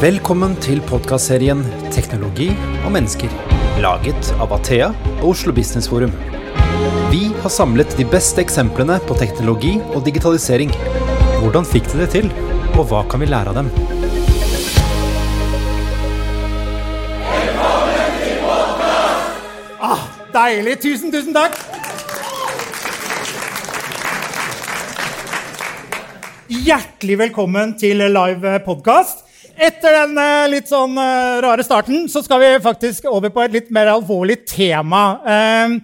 Velkommen til podkastserien 'Teknologi og mennesker', laget av Athea og Oslo Business Forum. Vi har samlet de beste eksemplene på teknologi og digitalisering. Hvordan fikk de det til, og hva kan vi lære av dem? Velkommen til Ah, deilig! Tusen, tusen takk! Hjertelig velkommen til live podkast. Etter den eh, litt sånn eh, rare starten så skal vi faktisk over på et litt mer alvorlig tema. Eh,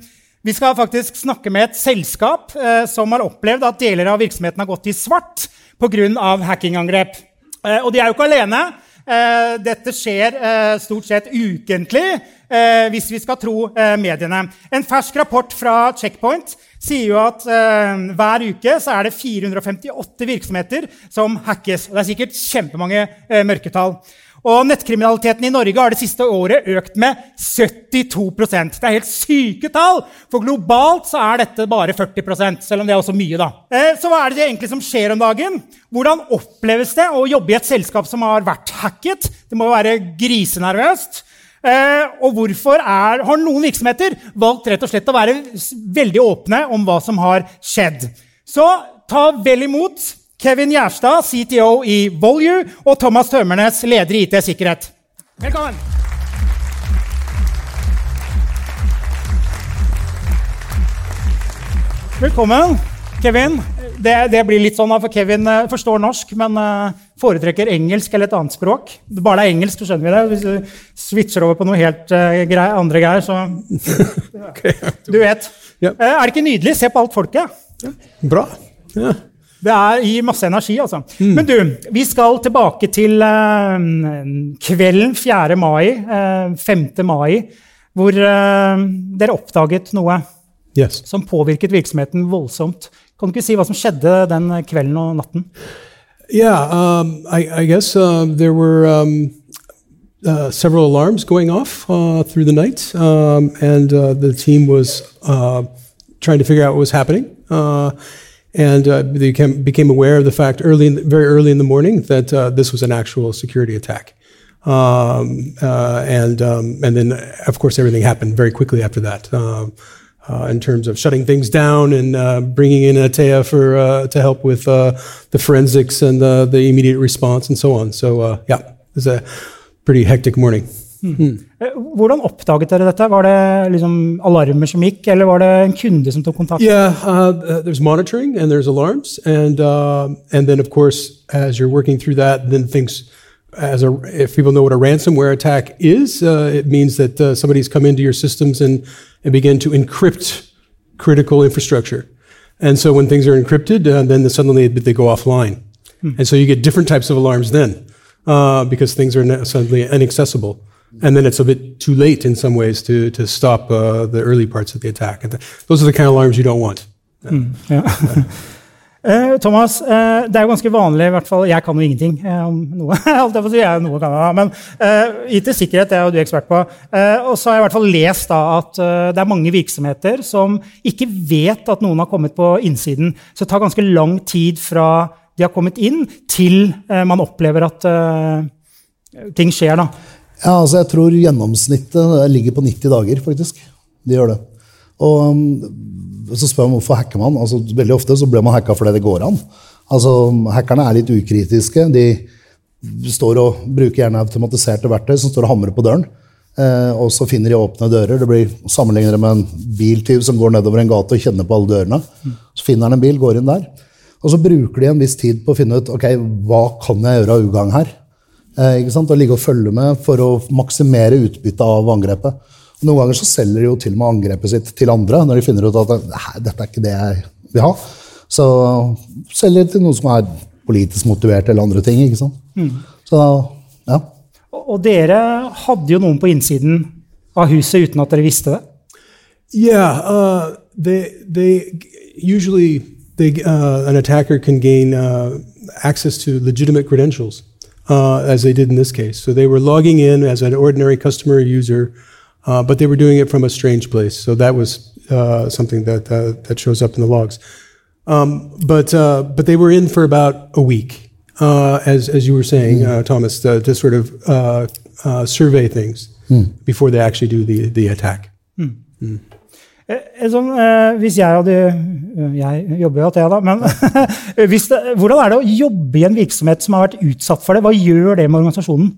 vi skal faktisk snakke med et selskap eh, som har opplevd at deler av virksomheten har gått i svart pga. hackingangrep. Og de er jo ikke alene. Eh, dette skjer eh, stort sett ukentlig, eh, hvis vi skal tro mediene. En fersk rapport fra Checkpoint sier jo at hver uke er det 458 virksomheter som hackes. Og det er sikkert kjempemange mørketall. Og nettkriminaliteten i Norge har det siste året økt med 72% Det er helt syke tall! For globalt så er dette bare 40 selv om det er også mye. da. Eh, så hva er det egentlig som skjer om dagen? Hvordan oppleves det å jobbe i et selskap som har vært hacket? Det må være grisenervøst. Eh, og hvorfor er, har noen virksomheter valgt rett og slett å være veldig åpne om hva som har skjedd? Så ta vel imot Kevin Gjerstad, CTO i Volue, og Thomas Tømmernes, leder i IT-sikkerhet. Velkommen! Velkommen, Kevin. Det, det blir litt sånn, for Kevin eh, forstår norsk, men eh, foretrekker engelsk eller et annet språk. Bare det er engelsk, så skjønner vi det. Hvis du switcher over på noe helt eh, grei, andre greier, så Du vet. Er det ikke nydelig? Se på alt folket. Bra. Ja. Det er, gir masse energi, altså. Men du, vi skal tilbake til uh, kvelden 4. mai, uh, 5. mai, hvor uh, dere oppdaget noe Yes. som påvirket virksomheten voldsomt. Kan du ikke si hva som skjedde den kvelden og natten? Yeah, um, I, I guess uh, there were um, uh, several alarms going off uh, through the night, um, and uh, the team was uh, trying to figure out what was happening. Uh, and uh, they became, became aware of the fact early, the, very early in the morning, that uh, this was an actual security attack. Um, uh, and um, and then, of course, everything happened very quickly after that. Um, uh, in terms of shutting things down and uh, bringing in Atea for uh, to help with uh, the forensics and the, immediate response and so on. So uh, yeah, it was a pretty hectic morning. Eh, Hvordan oppdaget dere dette? Var det liksom alarmer som gikk, eller var det en kunde som tok kontakt? Yeah, uh, uh, there's monitoring and there's alarms, and uh, and then of course as you're working through that, then things. As a, if people know what a ransomware attack is, uh, it means that uh, somebody's come into your systems and, and begin to encrypt critical infrastructure. And so when things are encrypted, uh, then suddenly they go offline. And so you get different types of alarms then uh, because things are suddenly inaccessible. And then it's a bit too late in some ways to, to stop uh, the early parts of the attack. And th- those are the kind of alarms you don't want. Ja. Eh, Thomas, eh, det er jo ganske vanlig, i hvert fall jeg kan jo ingenting eh, om noe. Alt jeg si, jeg noe kan jeg, men eh, IT-sikkerhet er jo du ekspert på. Og så har jeg i hvert fall lest da at det er mange virksomheter som ikke vet at noen har kommet på innsiden. Så det tar ganske lang tid fra de har kommet inn, til man opplever at ting skjer. da. Ja, altså jeg tror gjennomsnittet ligger på 90 dager, faktisk. De gjør det. Og um, så spør man hvorfor hacker man. Altså, veldig ofte så blir man hacka fordi det går an. Altså, Hackerne er litt ukritiske. De står og bruker gjerne automatiserte verktøy som står og hamrer på døren. Eh, og så finner de åpne dører. Det blir Sammenligner med en biltyv som går nedover en gate og kjenner på alle dørene. Så finner han en bil, går inn der. Og så bruker de en viss tid på å finne ut ok, hva kan jeg gjøre av ugagn her. Eh, ikke sant? Og ligge og følge med for å maksimere utbyttet av angrepet. Noen ganger så selger de jo til og med angrepet sitt til andre når de finner ut at dette er ikke det jeg vil ha. Så selger de til noen som er politisk motivert eller andre ting. ikke sant? Så ja. Og, og dere hadde jo noen på innsiden av huset uten at dere visste det. Yeah, uh, they they usually they uh, an attacker can gain uh, access to legitimate credentials, uh, as they did in this case. So they were logging in as an ordinary customer user, uh, but they were doing it from a strange place. So that was uh, something that uh, that shows up in the logs. Um, but uh, but they were in for about a week. uh, as as you were saying, uh, Thomas, to, to sort of uh, uh, survey things before they actually do the the attack. Eh, Sånn, eh, hvis jeg hadde eh, Jeg jobber jo til da. Men det, hvordan er det å jobbe i en virksomhet som har vært utsatt for det? Hva gjør det med organisasjonen?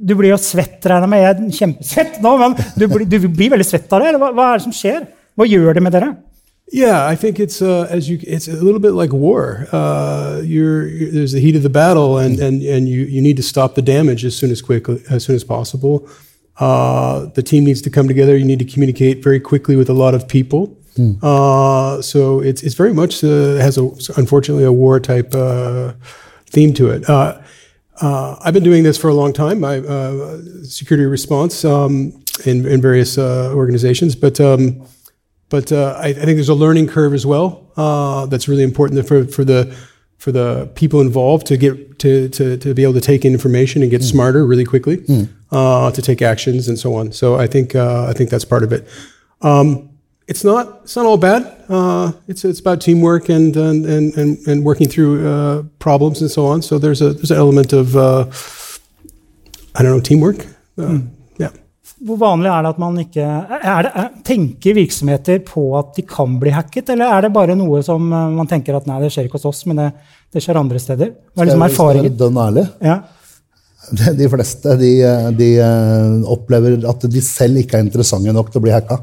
Du blir jo svett, regner jeg med. Jeg er kjempesvett nå, men du blir, du blir veldig svett av det? Eller hva, hva er det som skjer? Hva gjør det med dere? Yeah, I think it's uh, as you it's a little bit like war. Uh, you're, you're there's the heat of the battle, and and and you you need to stop the damage as soon as quickly as soon as possible. Uh, the team needs to come together. You need to communicate very quickly with a lot of people. Uh, so it's it's very much uh, has a unfortunately a war type uh, theme to it. Uh, uh, I've been doing this for a long time. I uh, security response um, in in various uh, organizations, but. Um, but uh, I, I think there's a learning curve as well uh, that's really important for, for the for the people involved to get to, to, to be able to take in information and get smarter really quickly uh, to take actions and so on. So I think uh, I think that's part of it. Um, it's not it's not all bad. Uh, it's it's about teamwork and and and, and, and working through uh, problems and so on. So there's a there's an element of I don't know teamwork. Yeah. Hvor vanlig er det at man ikke det, er, Tenker virksomheter på at de kan bli hacket, eller er det bare noe som eh, man tenker at nei, det skjer ikke hos oss, men det, det skjer andre steder? Hva er liksom erfaringen? dønn ærlig? Ja. De fleste de, de eh, opplever at de selv ikke er interessante nok til å bli hacka.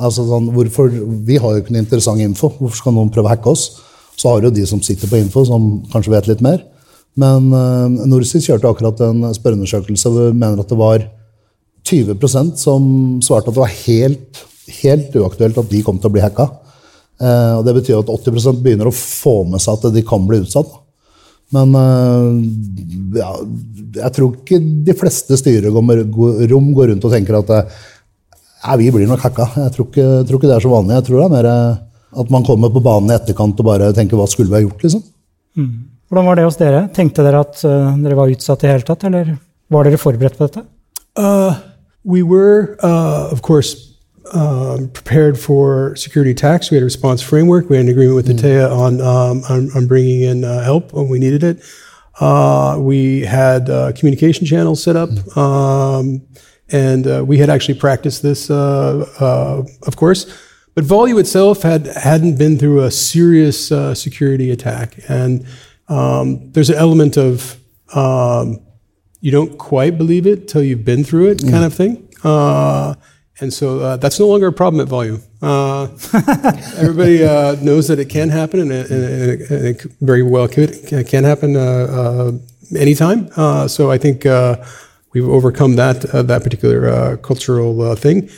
Altså sånn, hvorfor, Vi har jo ikke noe interessant info. Hvorfor skal noen prøve å hacke oss? Så har du jo de som sitter på info, som kanskje vet litt mer. Men uh, Norsis kjørte akkurat en spørreundersøkelse hvor vi mener at det var 20% som svarte at det var helt, helt uaktuelt at de kom til å bli hacka. Eh, og det betyr at 80% begynner å få med seg at de kan bli utsatt. Men eh, ja, jeg tror ikke de fleste styrerom går rundt og tenker at eh, vi blir nok hacka. Jeg tror ikke, jeg tror ikke det er så vanlig. Jeg tror det er mer eh, at man kommer på banen i etterkant og bare tenker hva skulle vi ha gjort? liksom. Hvordan var det hos dere? Tenkte dere at uh, dere var utsatt i det hele tatt, eller var dere forberedt på dette? Uh, we were, uh, of course, um, prepared for security attacks. We had a response framework. We had an agreement with Atea on, um, on on bringing in uh, help when we needed it. Uh, we had uh, communication channels set up, um, and uh, we had actually practiced this, uh, uh, of course. But Volue itself had hadn't been through a serious uh, security attack, and um, there's an element of um, you don't quite believe it till you've been through it, kind of thing. Uh, and so uh, that's no longer a problem at Volume. Uh, everybody uh, knows that it can happen, and it, and it, and it very well could it can happen uh, uh, anytime. Uh, so I think uh, we've overcome that uh, that particular uh, cultural uh, thing.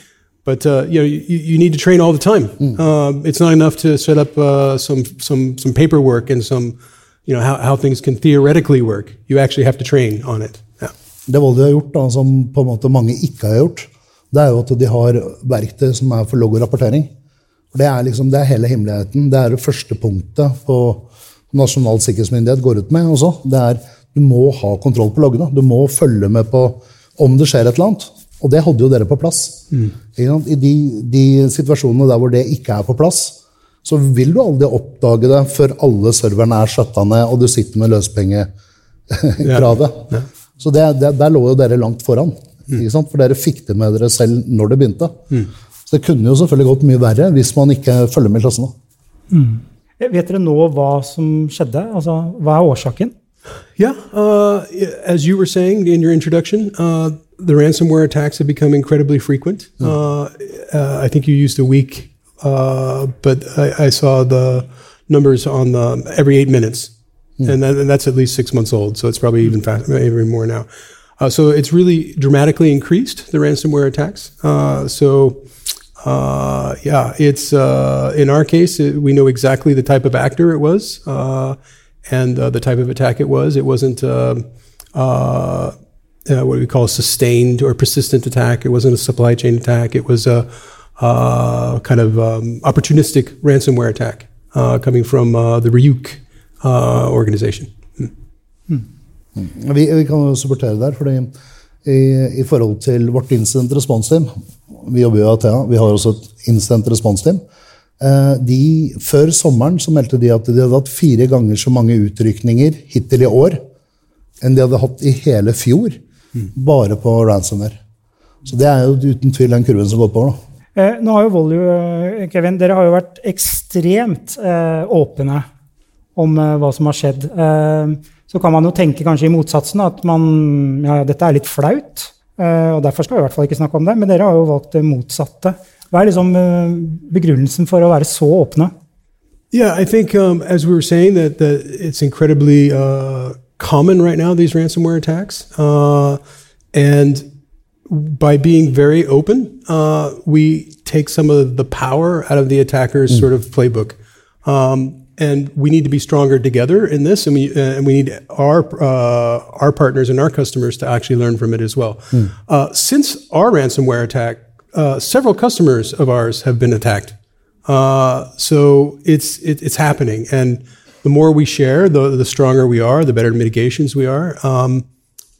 But uh, you know, you, you need to train all the time. Um, it's not enough to set up uh, some some some paperwork and some you know how, how things can theoretically work. You actually have to train on it. Det Voldy har gjort, da, som på en måte mange ikke har gjort, det er jo at de har verktøy som er for logg og rapportering. Det er liksom, det er hele hemmeligheten. Det er det første punktet på Nasjonal sikkerhetsmyndighet går ut med også. Det er Du må ha kontroll på loggene. Du må følge med på om det skjer et eller annet. Og det hadde jo dere på plass. Mm. I de, de situasjonene der hvor det ikke er på plass, så vil du aldri oppdage det før alle serverne er skjøtta ned, og du sitter med løspengekravet. Så det, det, der lå jo dere langt foran. Ikke sant? For dere fikk det med dere selv når det begynte. Så det kunne jo selvfølgelig gått mye verre hvis man ikke følger med i klassene. Vet dere nå hva som skjedde? Altså, hva er årsaken? Yeah, uh, as you were saying in your introduction, uh, the ransomware attacks have become incredibly frequent. Uh, uh, I think you used a week, uh, but I, I saw the numbers on the every eight minutes, and, that, and that's at least six months old. So it's probably even faster, even more now. Uh, so it's really dramatically increased the ransomware attacks. Uh, so. Uh, yeah, it's uh, in our case, it, we know exactly the type of actor it was, uh, and uh, the type of attack it was. It wasn't um uh, uh, what we call a sustained or persistent attack. It wasn't a supply chain attack. It was a uh, kind of um, opportunistic ransomware attack uh, coming from uh, the Ryuk uh, organization. Vi, vi kan jo supportere der, fordi i, i forhold til vårt incident response team Vi jobber jo i Athea, vi har også et incident response team. Eh, de, før sommeren så meldte de at de hadde hatt fire ganger så mange utrykninger hittil i år enn de hadde hatt i hele fjor. Bare på ransomware. Så det er jo uten tvil den kurven som går oppover. nå, Eh, nå har jo Volue, eh, Kevin, dere har jo vært ekstremt eh, åpne om eh, hva som har skjedd. Eh, så kan man jo tenke kanskje i motsatsen at man, ja, dette er litt flaut. eh, og derfor skal vi i hvert fall ikke snakke om det. Men dere har jo valgt det motsatte. Hva er liksom begrunnelsen for å være så åpne? Yeah, I think um, as we were saying that, that it's incredibly uh, common right now these ransomware attacks, uh, and by being very open, uh, we take some of the power out of the attacker's sort of playbook. Um, and we need to be stronger together in this, and we uh, and we need our uh, our partners and our customers to actually learn from it as well. Uh, since our ransomware attack, uh, several customers of ours have been attacked. Uh, so it's it, it's happening, and the more we share, the the stronger we are, the better mitigations we are. Um,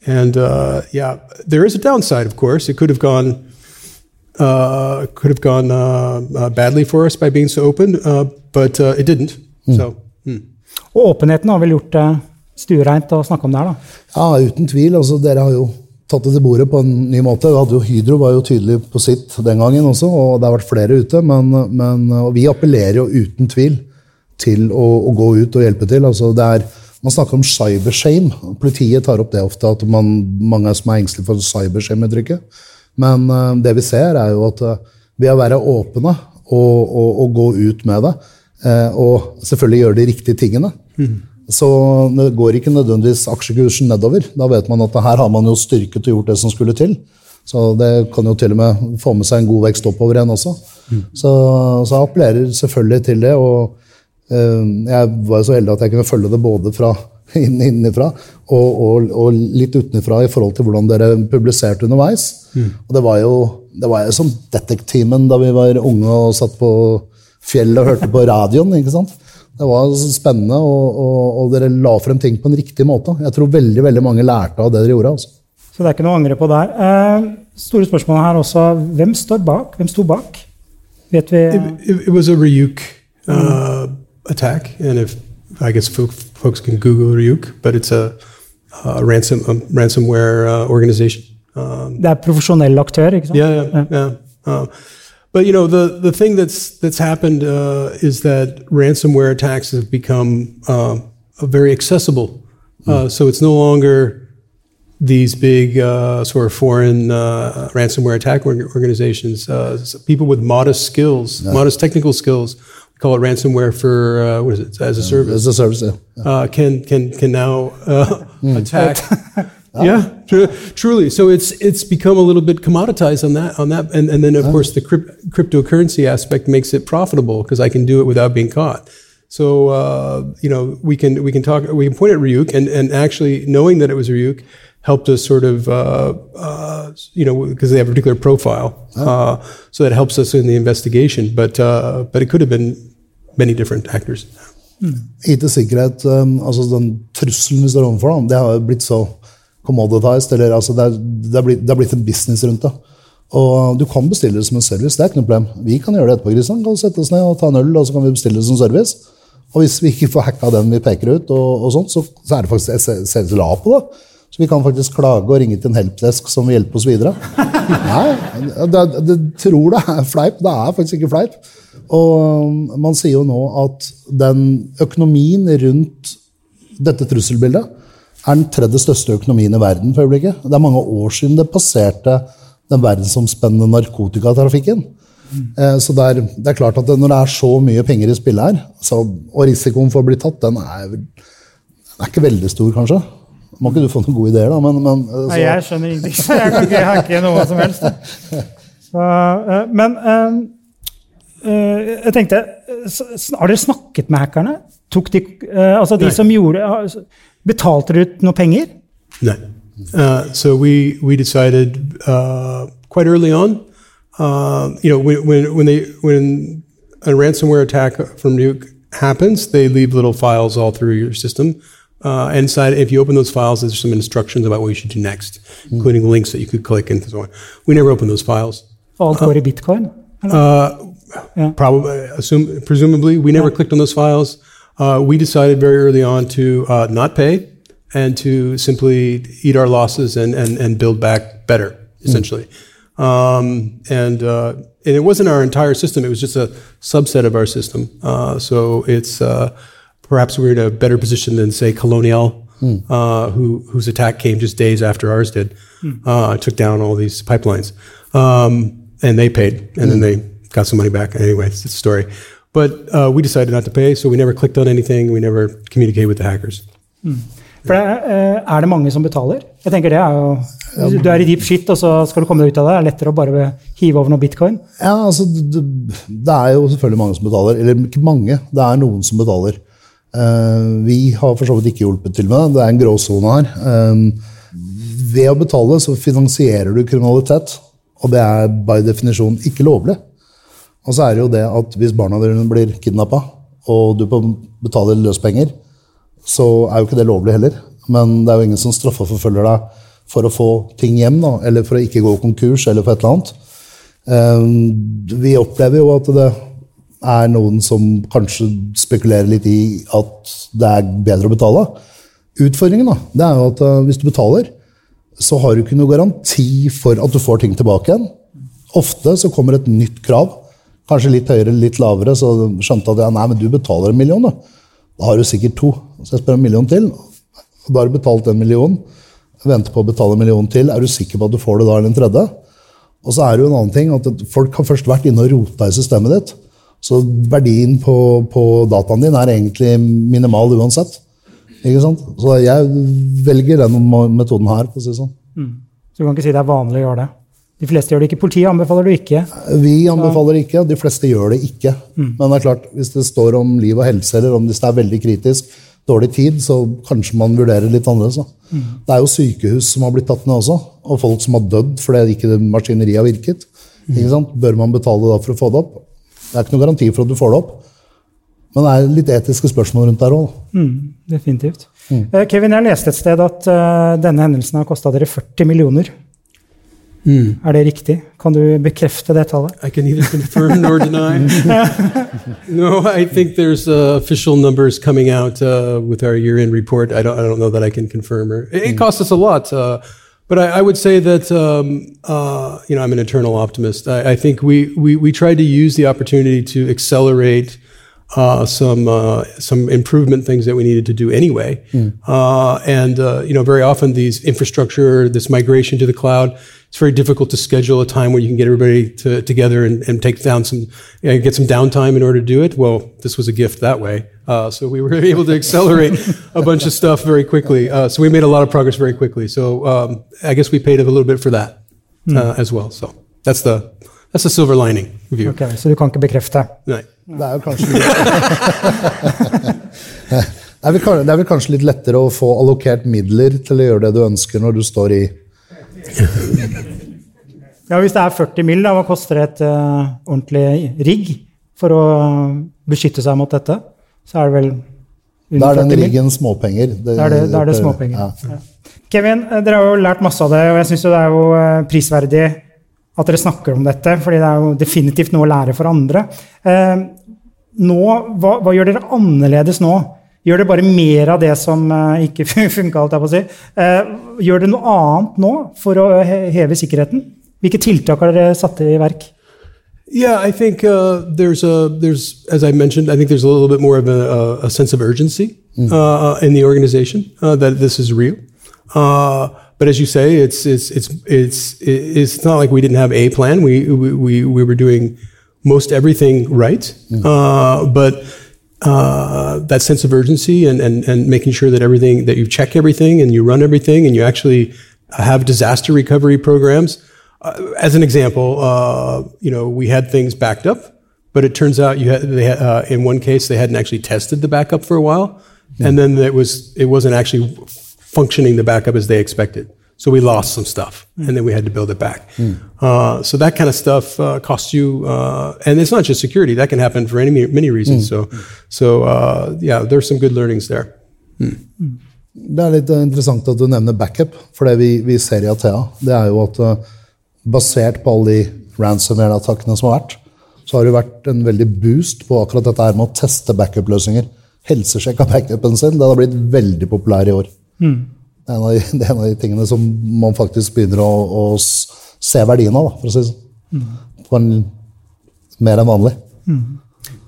and uh, yeah, there is a downside, of course. It could have gone uh, could have gone uh, uh, badly for us by being so open, uh, but uh, it didn't. So. mm. Og åpenheten har vel gjort det stuereint å snakke om det her, da. Ja, uten tvil. altså Dere har jo tatt det til bordet på en ny måte. Jo Hydro var jo tydelig på sitt den gangen også, og det har vært flere ute. Men, men vi appellerer jo uten tvil til å, å gå ut og hjelpe til. altså er man snakker om cybershame. Politiet tar opp det ofte, at man, mange som er engstelige for cybershame-uttrykket. Men uh, det vi ser, er jo at uh, ved å være åpne og, og, og gå ut med det, og selvfølgelig gjøre de riktige tingene, så det går ikke nødvendigvis aksjekursen nedover. Da vet man at her har man jo styrket og gjort det som skulle til. Så det kan jo til og med få med seg en god vekst oppover igjen også. Så, så jeg appellerer selvfølgelig til det. og Eh, Jeg var jo så heldig at jeg kunne følge det både fra inn- innenfra og, og, og litt utenfra i forhold til hvordan dere publiserte underveis. Og det var jo det var jo som Detektimen da vi var unge og satt på fjellet og hørte på radioen. ikke sant? Det var spennende, og, og, og dere la frem ting på en riktig måte. Jeg tror veldig veldig mange lærte av det dere gjorde. altså. Så det er ikke noe å angre på der. Eh, store spørsmål her også. Hvem står bak? Hvem sto bak? Vet vi It, it, was a Ryuk uh, attack, and if I guess fo- folks can Google Ryuk, but it's a, a ransom a ransomware uh, organization. Um, Det er profesjonell aktør, ikke sant? yeah, yeah, yeah. Uh, but you know, the the thing that's that's happened uh, is that ransomware attacks have become uh, very accessible. Uh, so it's no longer these big uh, sort of foreign uh, ransomware attack organizations. Uh, s- people with modest skills, modest technical skills. We call it ransomware for uh, what is it as a service As a service, ja. uh, can can can now uh, attack. yeah, tru- truly. So it's it's become a little bit commoditized on that on that, and, and then of course the crypt- cryptocurrency aspect makes it profitable because I can do it without being caught. So uh, you know we can we can talk we can point at Ryuk and and actually knowing that it was Ryuk helped us sort of uh, uh, you know because they have a particular profile, uh, so that helps us in the investigation. But uh, but it could have been many different actors. IT-sikkerhet, um, altså den trusselen vi står overfor, det har jo blitt så commoditized. Eller, altså det, er, blitt, det er blitt en business rundt det. Og du kan bestille det som en service. det er ikke noe problem. Vi kan gjøre det etterpå. Kristian. Kan sette oss ned og ta en øl, og så kan vi bestille det som service. Og hvis vi ikke får hacka den vi peker ut, og, og sånt, så, så er det faktisk SLA på det. Så vi kan faktisk klage og ringe til en helpdesk som vil hjelpe oss videre. Nei, det, det tror det er fleip. Det er faktisk ikke fleip. Og um, man sier jo nå at den økonomien rundt dette trusselbildet er den tredje største økonomien i verden for øyeblikket. Det er mange år siden det passerte den verdensomspennende narkotikatrafikken. Eh, Så det er, det er klart at det, når det er så mye penger i spillet her, så, og risikoen for å bli tatt, den er, den er ikke veldig stor, kanskje. Må ikke du få noen gode ideer, da, men, men så... Nei, jeg skjønner ingenting, så jeg kan ikke hacke noe som helst. Så, eh, men eh, eh, jeg tenkte eh, Har dere snakket med hackerne? Tok de, eh, altså de som gjorde har- Betalte dere ut noe penger? Uh, so we we decided uh, quite early on. Uh, you know, when when when they when a ransomware attack from Nuke happens, they leave little files all through your system. Uh, and inside, if you open those files, there's some instructions about what you should do next, including links that you could click and so on. We never open those files. Går i bitcoin? Uh, Yeah. probably assume presumably we never clicked on those files. Uh, we decided very early on to uh, not pay and to simply eat our losses and and, and build back better essentially. Um, and uh, and it wasn't our entire system; it was just a subset of our system. Uh, so it's uh, perhaps we're in a better position than say Colonial, uh, who whose attack came just days after ours did, uh, took down all these pipelines, um, and they paid, and then they got some money back. Anyway, it's a story. But uh, we decided not to pay, so we never clicked on anything. We never communicated with the hackers. For det, er, er det mange som betaler? Jeg tenker det er jo, du er i deep shit og så skal du komme deg ut av det, er det lettere å bare hive over noe bitcoin? Ja, altså, det, det er jo selvfølgelig mange som betaler. Eller ikke mange, det er noen som betaler. Uh, vi har for så vidt ikke hjulpet til med det. Det er en gråsone her. Eh, ved å betale så finansierer du kriminalitet, og det er by definisjon ikke lovlig. Og så er det jo det at hvis barna dine blir kidnappa, og du betaler løspenger, så er jo ikke det lovlig heller. Men det er jo ingen som straffeforfølger deg for å få ting hjem, da, eller for å ikke gå konkurs, eller for et eller annet. Eh, Vi opplever jo at det er noen som kanskje spekulerer litt i at det er bedre å betale. Utfordringen da, det er jo at eh, hvis du betaler, så har du ikke noe garanti for at du får ting tilbake igjen. Ofte så kommer et nytt krav, kanskje litt høyere, litt lavere, så skjønte at ja, nei, men du betaler en million, da. Da har du sikkert to. Så jeg spør en million til. Da har du betalt en million, venter på å betale en million til. Er du sikker på at du får det da eller en tredje? Og så er det jo en annen ting at folk har først vært inne og rota i systemet ditt. Så verdien på, på dataen din er egentlig minimal uansett. Ikke sant? Så jeg velger den metoden her. for å si sånn. Så du kan ikke si det er vanlig å gjøre det. De fleste gjør det ikke. Politiet anbefaler du ikke. Vi anbefaler ikke, de fleste gjør det ikke. Men det er klart, hvis det står om liv og helse, eller om hvis det er veldig kritisk, dårlig tid, så kanskje man vurderer litt annerledes. Mm. Det er jo sykehus som har blitt tatt ned også, og folk som har dødd fordi ikke maskineriet har virket. Ikke sant? Bør man betale da for å få det opp? Det er ikke noen garanti for at du får det opp. Men det er litt etiske spørsmål rundt der òg. Mm, definitivt. Mm. Kevin, jeg leste et sted at uh, denne hendelsen har kosta dere 40 millioner. Er det riktig? Kan du bekrefte det tallet? I can neither confirm nor deny. no, I think there's uh, official numbers coming out uh, with our year-end report. I don't, I don't know that I can confirm. Or, it, it costs us a lot, uh, but I, I would say that um, uh, you know I'm an eternal optimist. I, I think we, we we tried to use the opportunity to accelerate. Uh, some uh, some improvement things that we needed to do anyway, uh, and uh, you know very often these infrastructure, this migration to the cloud, it's very difficult to schedule a time where you can get everybody to, together and, and take down some, you know, get some downtime in order to do it. Well, this was a gift that way. Uh, so we were able to accelerate a bunch of stuff very quickly. Uh, so we made a lot of progress very quickly. So um, I guess we paid a little bit for that uh, as well. So that's the that's the silver lining view. Ok, Så du kan ikke bekrefte? Right. Det er jo kanskje litt det, vel, kan- det er vel kanskje litt lettere å få allokert midler til å gjøre det du ønsker når du står i Ja, Hvis det er 40 mill., hva koster et uh, ordentlig rigg for å beskytte seg mot dette? Så er det vel Da er den 40 riggen småpenger. Da er det, da er det småpenger. Ja. Ja. Kevin, eh, dere har jo lært masse av det, og jeg syns det er jo eh, prisverdig at dere snakker om dette, fordi det er jo definitivt noe å lære for andre. Eh, nå, hva, hva gjør dere annerledes nå? Gjør det bare mer av det som eh, ikke funka? alt jeg på å si? Eh, gjør det noe annet nå for å heve sikkerheten? Hvilke tiltak har dere satt i verk? Yeah, I think uh, there's a there's as I mentioned, I think there's a little bit more of a, a, sense of urgency uh, in the organization uh, that this is real. Uh, but as you say, it's it's it's it's it's not like we didn't have a plan. We we we, we were doing most everything right, uh, but. Uh, that sense of urgency and, and, and making sure that everything that you check everything and you run everything and you actually have disaster recovery programs uh, as an example, uh, you know, we had things backed up, but it turns out you had, they had, uh, in one case they hadn't actually tested the backup for a while, and then it was it wasn't actually functioning the backup as they expected. So we lost some stuff, and then we had to build it back. Uh, so that kind of stuff uh, costs you, uh, and it's not just security. That can happen for any many reasons. So, so uh, yeah, there's some good learnings there. Det er litt eh, interessant at du nevner backup, for det vi, vi ser i Athea, det er jo at eh, basert på alle de ransomware-attackene som har vært, så har det vært en veldig boost på akkurat dette her med å teste backup-løsninger. Helsesjekk av backupen sin. Det har blitt veldig populær i år. Det, er en av de, det er en av de tingene som man faktisk begynner å, å se verdien av, da, for å si det sånn. På en mer enn vanlig.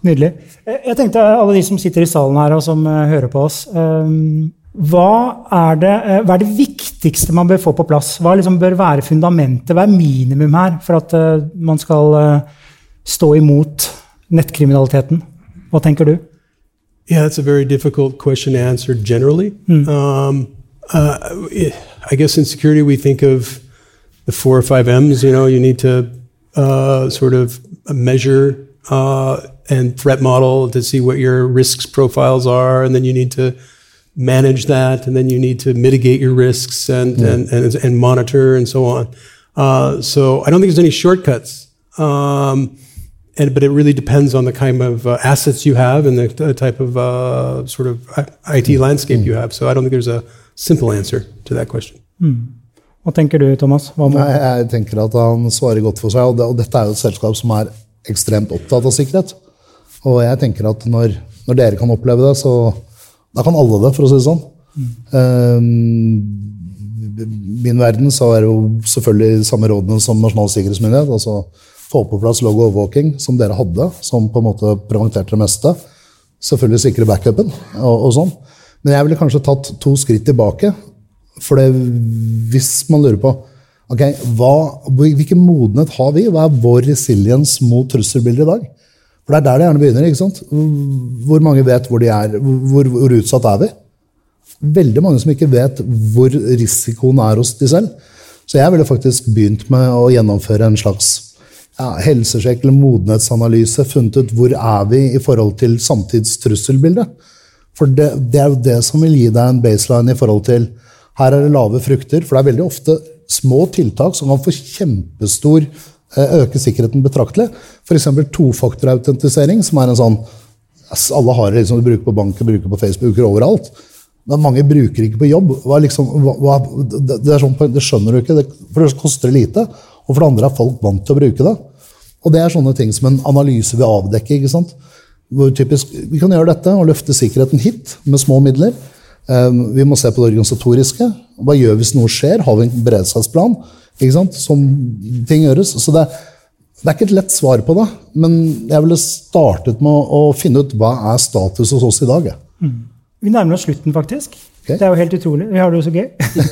Nydelig. Eh, Jeg tenkte alle de som sitter i salen her og som eh, hører på oss. Um, hva, er det, eh, hva er det viktigste man bør få på plass? Hva liksom bør være fundamentet? Hva er minimum her for at uh, man skal eh, stå imot nettkriminaliteten? Hva tenker du? Yeah, that's a very difficult question to answer generally. Um, uh, I guess in security we think of the four or five M's. You know, you need to uh, sort of measure uh, and threat model to see what your risks profiles are, and then you need to manage that, and then you need to mitigate your risks and and, and, and monitor and so on. Uh, so I don't think there's any shortcuts. Um, and but it really depends on the kind of uh, assets you have and the, the type of uh, sort of IT landscape you have. So I don't think there's a simple answer to that question. Hva tenker du, Thomas? Hva må, Nei, jeg tenker at han svarer godt for seg, og, det, og dette er jo et selskap som er ekstremt opptatt av sikkerhet. Og jeg tenker at når, når dere kan oppleve det, så da kan alle det, for å si det sånn. Um, min verden så er jo selvfølgelig samme rådene som Nasjonal sikkerhetsmyndighet. altså Få på plass log overvåking, som dere hadde, som på en måte preventerte det meste. Selvfølgelig sikre backupen og, og sånn. Men jeg ville kanskje tatt to skritt tilbake. For det, hvis man lurer på ok, hva, hvilken modenhet har vi? Hva er vår resiliens mot trusselbilder i dag? For det er der det gjerne begynner. ikke sant? Hvor mange vet hvor de er? Hvor, hvor utsatt er vi? Veldig mange som ikke vet hvor risikoen er hos de selv. Så jeg ville faktisk begynt med å gjennomføre en slags ja, helsesjekk eller modenhetsanalyse. Funnet ut hvor er vi i forhold til samtidstrusselbildet. For det, det er jo det som vil gi deg en baseline i forhold til her er det lave frukter. For det er veldig ofte små tiltak som kan få kjempestor eh, øke sikkerheten betraktelig. F.eks. tofaktorautentisering, som er en sånn Alle har det liksom, du bruker på banken, bruker på Facebook, bruker overalt. Men mange bruker ikke på jobb. Liksom, hva, det, det, sånn, det skjønner du ikke. Det, for det koster lite. Og for det andre er folk vant til å bruke det. Og det er sånne ting som en analyse vil avdekke. ikke sant? Hvor typisk, vi kan gjøre dette og løfte sikkerheten hit med små midler. Um, vi må se på det organisatoriske. Hva gjør vi hvis noe skjer? Har vi en beredskapsplan? Ikke sant? Som ting gjøres. Så det, det er ikke et lett svar på det, men jeg ville startet med å, finne ut hva er status hos oss i dag. jeg. Vi nærmer oss slutten, faktisk. Okay. Det er jo helt utrolig. Vi har det jo så gøy.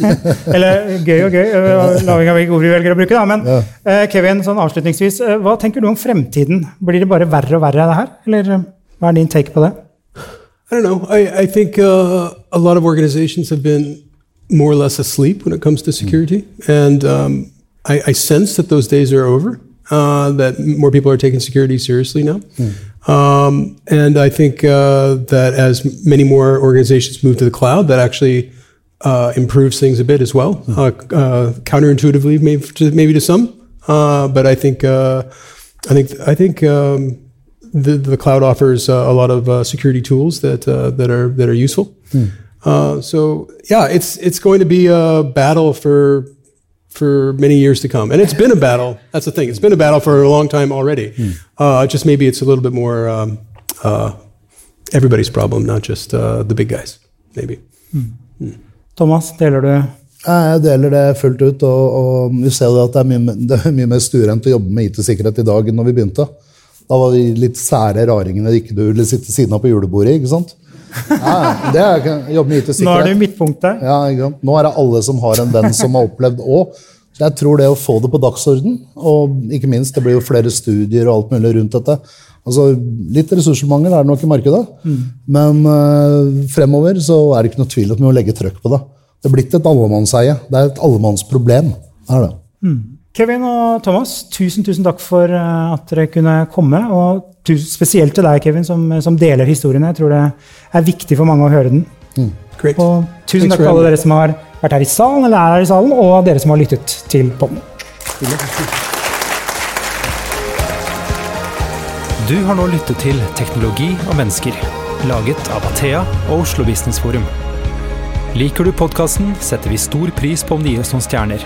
Eller gøy og gøy, avhengig av hvilke ord vi velger å bruke. da. Men eh, Kevin, sånn avslutningsvis, uh, hva tenker du om fremtiden? Blir det bare verre og verre, det her? Eller uh, hva er din take på det? I don't know. I, I think uh, a lot of organizations have been more or less asleep when it comes to security. And um, I, I sense that those days are over, uh, that more people are taking security seriously now. Um, and I think uh, that as many more organizations move to the cloud, that actually uh, improves things a bit as well. Uh, uh, counterintuitively, maybe to, maybe to some, uh, but I think uh, I think I think um, the, the cloud offers uh, a lot of uh, security tools that uh, that are that are useful. Uh, so yeah, it's it's going to be a battle for for many years to come, and it's been a battle. That's the thing; it's been a battle for a long time already. Uh, just maybe it's a little bit more um, uh, everybody's problem, not just uh, the big guys. Maybe. Thomas, deler du Jeg deler det fullt ut, og, og vi ser at det er mye, det er mye mer stuerent å jobbe med IT-sikkerhet i dag enn når vi begynte. Da var vi litt sære raringene ikke du ville sitte siden av på julebordet. ikke sant? Ja, det er Nå er du i midtpunktet. Ja. Nå er det alle som har en venn som har opplevd òg. Jeg tror det å få det på dagsorden, og ikke minst, det blir jo flere studier og alt mulig rundt dette. Altså, Litt ressursmangel er det nok i markedet, men uh, fremover så er det ikke noe tvil om vi må legge trøkk på det. Det er blitt et allemannseie. Det er et allemannsproblem. Det er det. Kevin og Thomas, tusen tusen takk for eh, at dere kunne komme. Og tusen, spesielt til deg, Kevin, som, som deler historien. Jeg tror det er viktig for mange å høre den. Mm. Og tusen Thanks takk til alle dere som har vært her i salen, eller er her i salen, og dere som har lyttet til podden. Du har nå lyttet til Teknologi og mennesker, laget av Athea og Oslo Business Forum. Liker du podkasten, setter vi stor pris på om du gir oss noen stjerner.